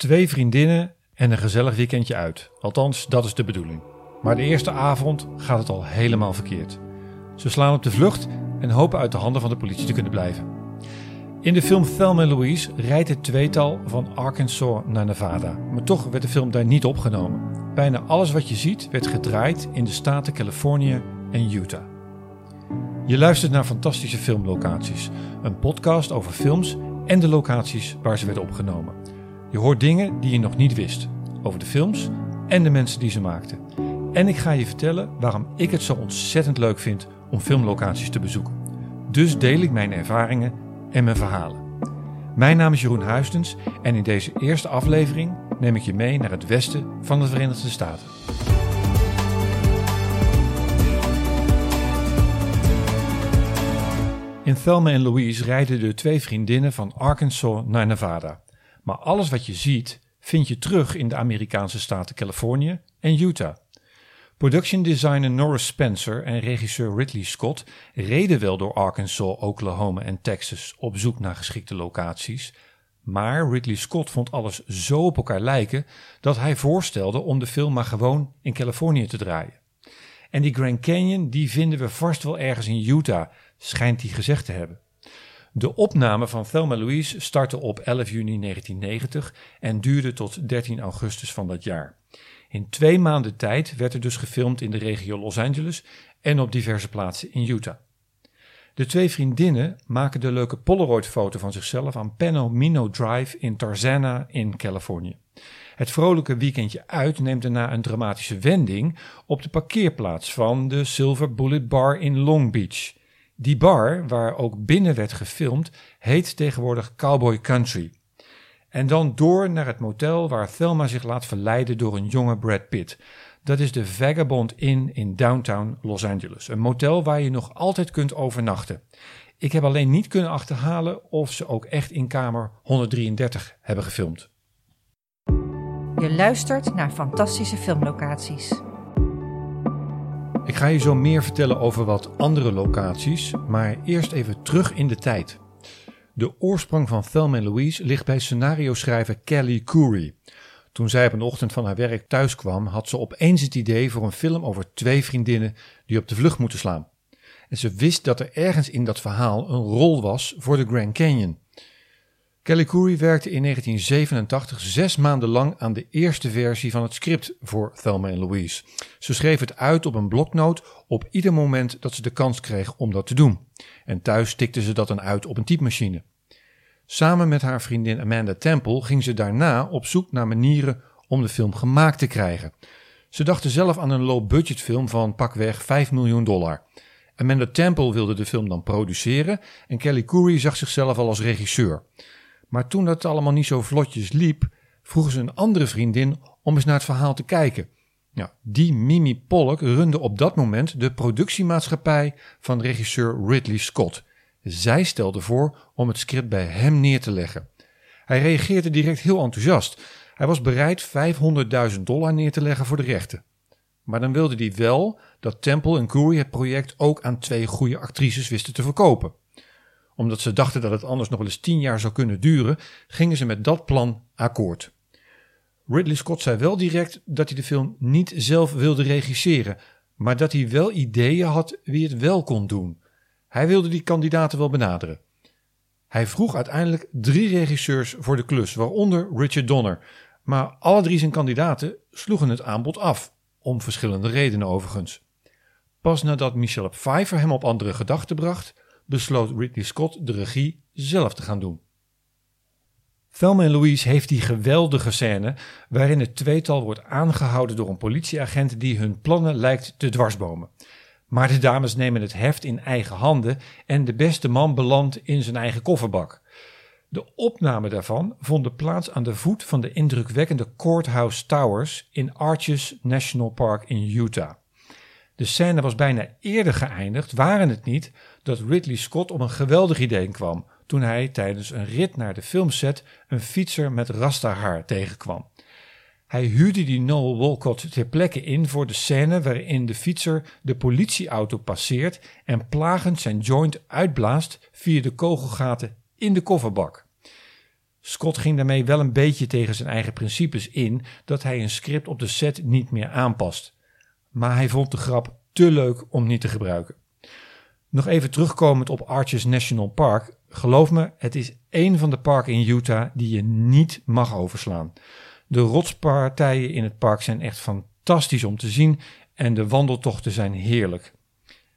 Twee vriendinnen en een gezellig weekendje uit. Althans, dat is de bedoeling. Maar de eerste avond gaat het al helemaal verkeerd. Ze slaan op de vlucht en hopen uit de handen van de politie te kunnen blijven. In de film Thelma Louise rijdt het tweetal van Arkansas naar Nevada. Maar toch werd de film daar niet opgenomen. Bijna alles wat je ziet werd gedraaid in de staten Californië en Utah. Je luistert naar fantastische filmlocaties. Een podcast over films en de locaties waar ze werden opgenomen. Je hoort dingen die je nog niet wist over de films en de mensen die ze maakten. En ik ga je vertellen waarom ik het zo ontzettend leuk vind om filmlocaties te bezoeken. Dus deel ik mijn ervaringen en mijn verhalen. Mijn naam is Jeroen Huistens en in deze eerste aflevering neem ik je mee naar het westen van de Verenigde Staten. In Thelma en Louise rijden de twee vriendinnen van Arkansas naar Nevada. Maar alles wat je ziet vind je terug in de Amerikaanse staten Californië en Utah. Production designer Norris Spencer en regisseur Ridley Scott reden wel door Arkansas, Oklahoma en Texas op zoek naar geschikte locaties. Maar Ridley Scott vond alles zo op elkaar lijken dat hij voorstelde om de film maar gewoon in Californië te draaien. En die Grand Canyon die vinden we vast wel ergens in Utah, schijnt hij gezegd te hebben. De opname van Thelma Louise startte op 11 juni 1990 en duurde tot 13 augustus van dat jaar. In twee maanden tijd werd er dus gefilmd in de regio Los Angeles en op diverse plaatsen in Utah. De twee vriendinnen maken de leuke Polaroid-foto van zichzelf aan Mino Drive in Tarzana in Californië. Het vrolijke weekendje uit neemt daarna een dramatische wending op de parkeerplaats van de Silver Bullet Bar in Long Beach. Die bar, waar ook binnen werd gefilmd, heet tegenwoordig Cowboy Country. En dan door naar het motel waar Thelma zich laat verleiden door een jonge Brad Pitt. Dat is de Vagabond Inn in downtown Los Angeles. Een motel waar je nog altijd kunt overnachten. Ik heb alleen niet kunnen achterhalen of ze ook echt in kamer 133 hebben gefilmd. Je luistert naar fantastische filmlocaties. Ik ga je zo meer vertellen over wat andere locaties, maar eerst even terug in de tijd. De oorsprong van Thelma Louise ligt bij scenario-schrijver Kelly Curry. Toen zij op een ochtend van haar werk thuis kwam, had ze opeens het idee voor een film over twee vriendinnen die op de vlucht moeten slaan. En ze wist dat er ergens in dat verhaal een rol was voor de Grand Canyon. Kelly Curry werkte in 1987 zes maanden lang aan de eerste versie van het script voor Thelma en Louise. Ze schreef het uit op een bloknoot op ieder moment dat ze de kans kreeg om dat te doen. En thuis tikte ze dat dan uit op een typemachine. Samen met haar vriendin Amanda Temple ging ze daarna op zoek naar manieren om de film gemaakt te krijgen. Ze dachten zelf aan een low-budget film van pakweg 5 miljoen dollar. Amanda Temple wilde de film dan produceren en Kelly Curry zag zichzelf al als regisseur. Maar toen dat allemaal niet zo vlotjes liep, vroegen ze een andere vriendin om eens naar het verhaal te kijken. Die Mimi Pollock runde op dat moment de productiemaatschappij van regisseur Ridley Scott. Zij stelde voor om het script bij hem neer te leggen. Hij reageerde direct heel enthousiast. Hij was bereid 500.000 dollar neer te leggen voor de rechten. Maar dan wilde hij wel dat Temple en Curry het project ook aan twee goede actrices wisten te verkopen omdat ze dachten dat het anders nog wel eens tien jaar zou kunnen duren, gingen ze met dat plan akkoord. Ridley Scott zei wel direct dat hij de film niet zelf wilde regisseren, maar dat hij wel ideeën had wie het wel kon doen. Hij wilde die kandidaten wel benaderen. Hij vroeg uiteindelijk drie regisseurs voor de klus, waaronder Richard Donner. Maar alle drie zijn kandidaten sloegen het aanbod af, om verschillende redenen overigens. Pas nadat Michelle Pfeiffer hem op andere gedachten bracht, besloot Ridley Scott de regie zelf te gaan doen. Thelma en Louise heeft die geweldige scène waarin het tweetal wordt aangehouden door een politieagent die hun plannen lijkt te dwarsbomen. Maar de dames nemen het heft in eigen handen en de beste man belandt in zijn eigen kofferbak. De opname daarvan vonden plaats aan de voet van de indrukwekkende Courthouse Towers in Arches National Park in Utah. De scène was bijna eerder geëindigd, waren het niet dat Ridley Scott op een geweldig idee kwam toen hij tijdens een rit naar de filmset een fietser met rasta-haar tegenkwam. Hij huurde die Noel Walcott ter plekke in voor de scène waarin de fietser de politieauto passeert en plagend zijn joint uitblaast via de kogelgaten in de kofferbak. Scott ging daarmee wel een beetje tegen zijn eigen principes in dat hij een script op de set niet meer aanpast. Maar hij vond de grap te leuk om niet te gebruiken. Nog even terugkomend op Arches National Park. Geloof me, het is één van de parken in Utah die je niet mag overslaan. De rotspartijen in het park zijn echt fantastisch om te zien en de wandeltochten zijn heerlijk.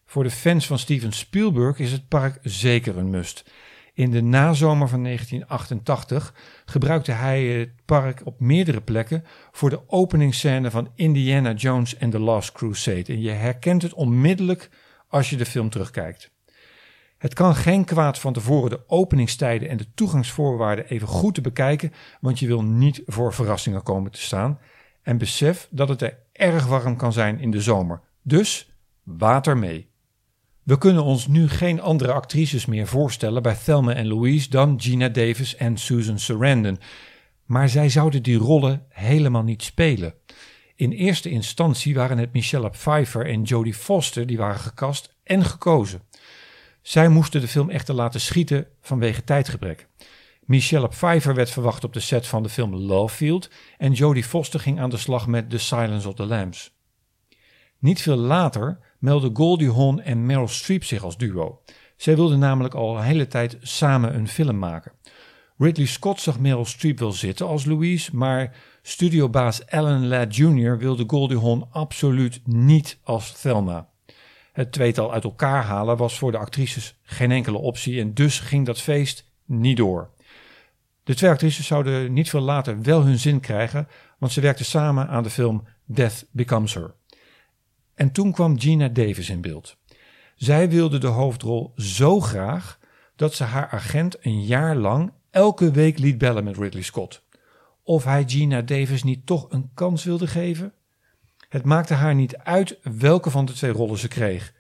Voor de fans van Steven Spielberg is het park zeker een must. In de nazomer van 1988 gebruikte hij het park op meerdere plekken voor de openingsscène van Indiana Jones and the Last Crusade. En je herkent het onmiddellijk als je de film terugkijkt. Het kan geen kwaad van tevoren de openingstijden en de toegangsvoorwaarden even goed te bekijken, want je wil niet voor verrassingen komen te staan. En besef dat het er erg warm kan zijn in de zomer. Dus water mee. We kunnen ons nu geen andere actrices meer voorstellen bij Thelma en Louise dan Gina Davis en Susan Sarandon. Maar zij zouden die rollen helemaal niet spelen. In eerste instantie waren het Michelle Pfeiffer en Jodie Foster die waren gekast en gekozen. Zij moesten de film echter laten schieten vanwege tijdgebrek. Michelle Pfeiffer werd verwacht op de set van de film Love Field en Jodie Foster ging aan de slag met The Silence of the Lambs. Niet veel later meldden Goldie Hawn en Meryl Streep zich als duo. Zij wilden namelijk al een hele tijd samen een film maken. Ridley Scott zag Meryl Streep wel zitten als Louise, maar studiobaas Alan Ladd Jr. wilde Goldie Hawn absoluut niet als Thelma. Het tweetal uit elkaar halen was voor de actrices geen enkele optie en dus ging dat feest niet door. De twee actrices zouden niet veel later wel hun zin krijgen, want ze werkten samen aan de film Death Becomes Her. En toen kwam Gina Davis in beeld. Zij wilde de hoofdrol zo graag dat ze haar agent een jaar lang elke week liet bellen met Ridley Scott. Of hij Gina Davis niet toch een kans wilde geven? Het maakte haar niet uit welke van de twee rollen ze kreeg.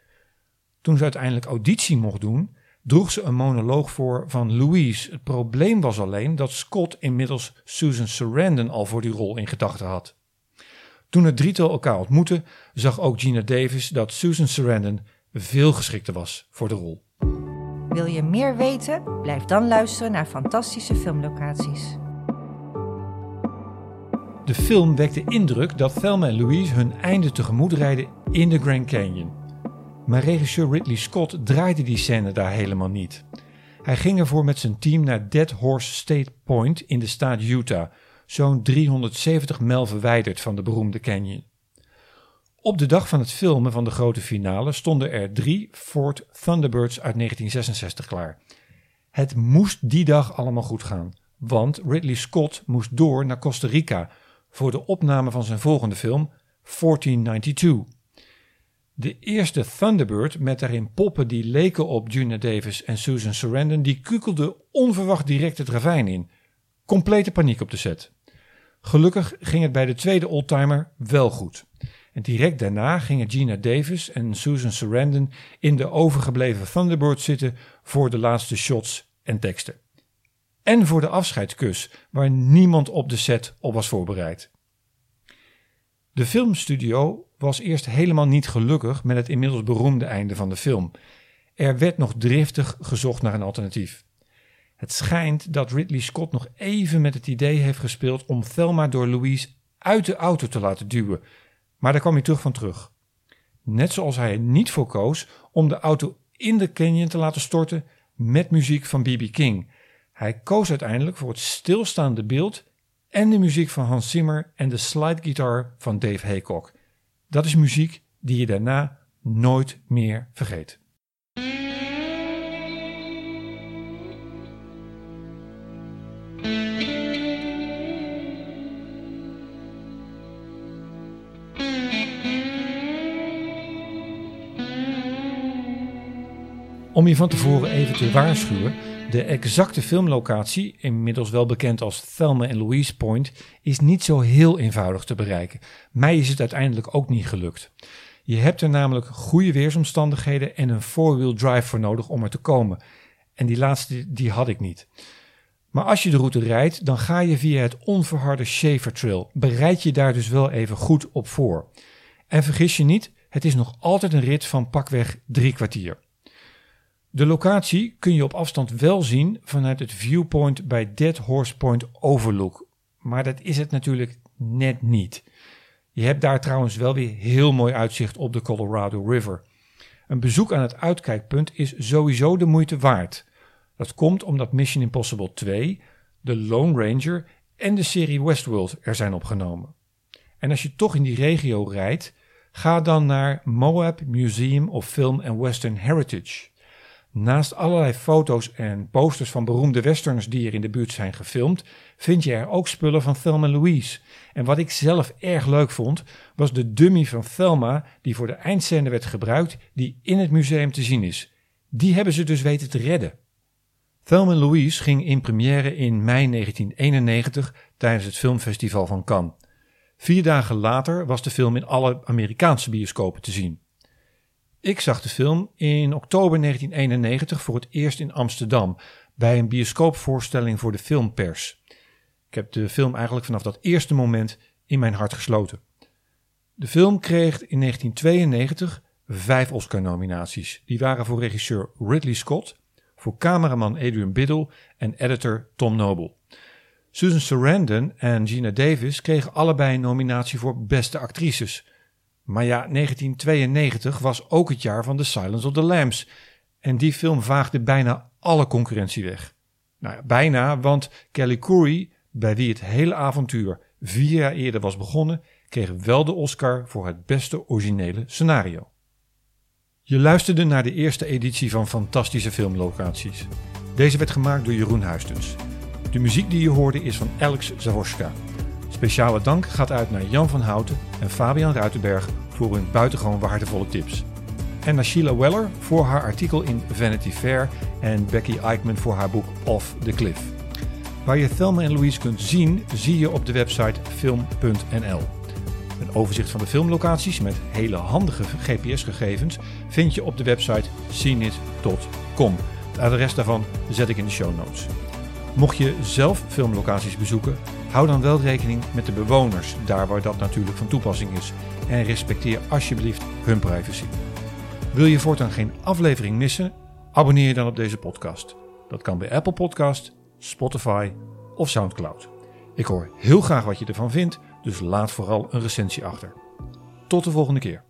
Toen ze uiteindelijk auditie mocht doen, droeg ze een monoloog voor van Louise. Het probleem was alleen dat Scott inmiddels Susan Sarandon al voor die rol in gedachten had. Toen het drietal elkaar ontmoette, zag ook Gina Davis dat Susan Sarandon veel geschikter was voor de rol. Wil je meer weten? Blijf dan luisteren naar fantastische filmlocaties. De film wekt de indruk dat Thelma en Louise hun einde tegemoet rijden in de Grand Canyon. Maar regisseur Ridley Scott draaide die scène daar helemaal niet. Hij ging ervoor met zijn team naar Dead Horse State Point in de staat Utah, zo'n 370 mijl verwijderd van de beroemde canyon. Op de dag van het filmen van de grote finale stonden er drie Ford Thunderbirds uit 1966 klaar. Het moest die dag allemaal goed gaan, want Ridley Scott moest door naar Costa Rica voor de opname van zijn volgende film 1492. De eerste Thunderbird met daarin poppen die leken op Gina Davis en Susan Sarandon, die kukelde onverwacht direct het ravijn in. Complete paniek op de set. Gelukkig ging het bij de tweede oldtimer wel goed. En direct daarna gingen Gina Davis en Susan Sarandon in de overgebleven Thunderbird zitten voor de laatste shots en teksten. En voor de afscheidskus, waar niemand op de set op was voorbereid. De filmstudio was eerst helemaal niet gelukkig met het inmiddels beroemde einde van de film. Er werd nog driftig gezocht naar een alternatief. Het schijnt dat Ridley Scott nog even met het idee heeft gespeeld om Thelma door Louise uit de auto te laten duwen, maar daar kwam hij terug van terug. Net zoals hij er niet voor koos om de auto in de canyon te laten storten met muziek van B.B. King. Hij koos uiteindelijk voor het stilstaande beeld en de muziek van Hans Zimmer en de slide guitar van Dave Haycock. Dat is muziek die je daarna nooit meer vergeet. Om je van tevoren even te waarschuwen, de exacte filmlocatie, inmiddels wel bekend als Thelma en Louise Point, is niet zo heel eenvoudig te bereiken. Mij is het uiteindelijk ook niet gelukt. Je hebt er namelijk goede weersomstandigheden en een four-wheel drive voor nodig om er te komen. En die laatste die had ik niet. Maar als je de route rijdt, dan ga je via het onverharde Schaefer Trail. Bereid je daar dus wel even goed op voor. En vergis je niet, het is nog altijd een rit van pakweg drie kwartier. De locatie kun je op afstand wel zien vanuit het viewpoint bij Dead Horse Point Overlook. Maar dat is het natuurlijk net niet. Je hebt daar trouwens wel weer heel mooi uitzicht op de Colorado River. Een bezoek aan het uitkijkpunt is sowieso de moeite waard. Dat komt omdat Mission Impossible 2, The Lone Ranger en de serie Westworld er zijn opgenomen. En als je toch in die regio rijdt, ga dan naar Moab Museum of Film and Western Heritage. Naast allerlei foto's en posters van beroemde westerns die er in de buurt zijn gefilmd, vind je er ook spullen van Thelma Louise. En wat ik zelf erg leuk vond, was de dummy van Thelma die voor de eindscène werd gebruikt, die in het museum te zien is. Die hebben ze dus weten te redden. Thelma Louise ging in première in mei 1991 tijdens het filmfestival van Cannes. Vier dagen later was de film in alle Amerikaanse bioscopen te zien. Ik zag de film in oktober 1991 voor het eerst in Amsterdam bij een bioscoopvoorstelling voor de filmpers. Ik heb de film eigenlijk vanaf dat eerste moment in mijn hart gesloten. De film kreeg in 1992 vijf Oscar-nominaties. Die waren voor regisseur Ridley Scott, voor cameraman Adrian Biddle en editor Tom Noble. Susan Sarandon en Gina Davis kregen allebei een nominatie voor beste actrices. Maar ja, 1992 was ook het jaar van The Silence of the Lambs. En die film vaagde bijna alle concurrentie weg. Nou ja, bijna, want Kelly Curry, bij wie het hele avontuur vier jaar eerder was begonnen, kreeg wel de Oscar voor het beste originele scenario. Je luisterde naar de eerste editie van Fantastische Filmlocaties. Deze werd gemaakt door Jeroen Huistens. De muziek die je hoorde is van Alex Zaworska. Speciale dank gaat uit naar Jan van Houten en Fabian Ruitenberg voor hun buitengewoon waardevolle tips. En naar Sheila Weller voor haar artikel in Vanity Fair en Becky Eichmann voor haar boek Off the Cliff. Waar je Thelma en Louise kunt zien, zie je op de website film.nl. Een overzicht van de filmlocaties met hele handige GPS-gegevens vind je op de website seenit.com. Het adres daarvan zet ik in de show notes. Mocht je zelf filmlocaties bezoeken, hou dan wel rekening met de bewoners, daar waar dat natuurlijk van toepassing is. En respecteer alsjeblieft hun privacy. Wil je voortaan geen aflevering missen? Abonneer je dan op deze podcast. Dat kan bij Apple Podcast, Spotify of SoundCloud. Ik hoor heel graag wat je ervan vindt, dus laat vooral een recensie achter. Tot de volgende keer.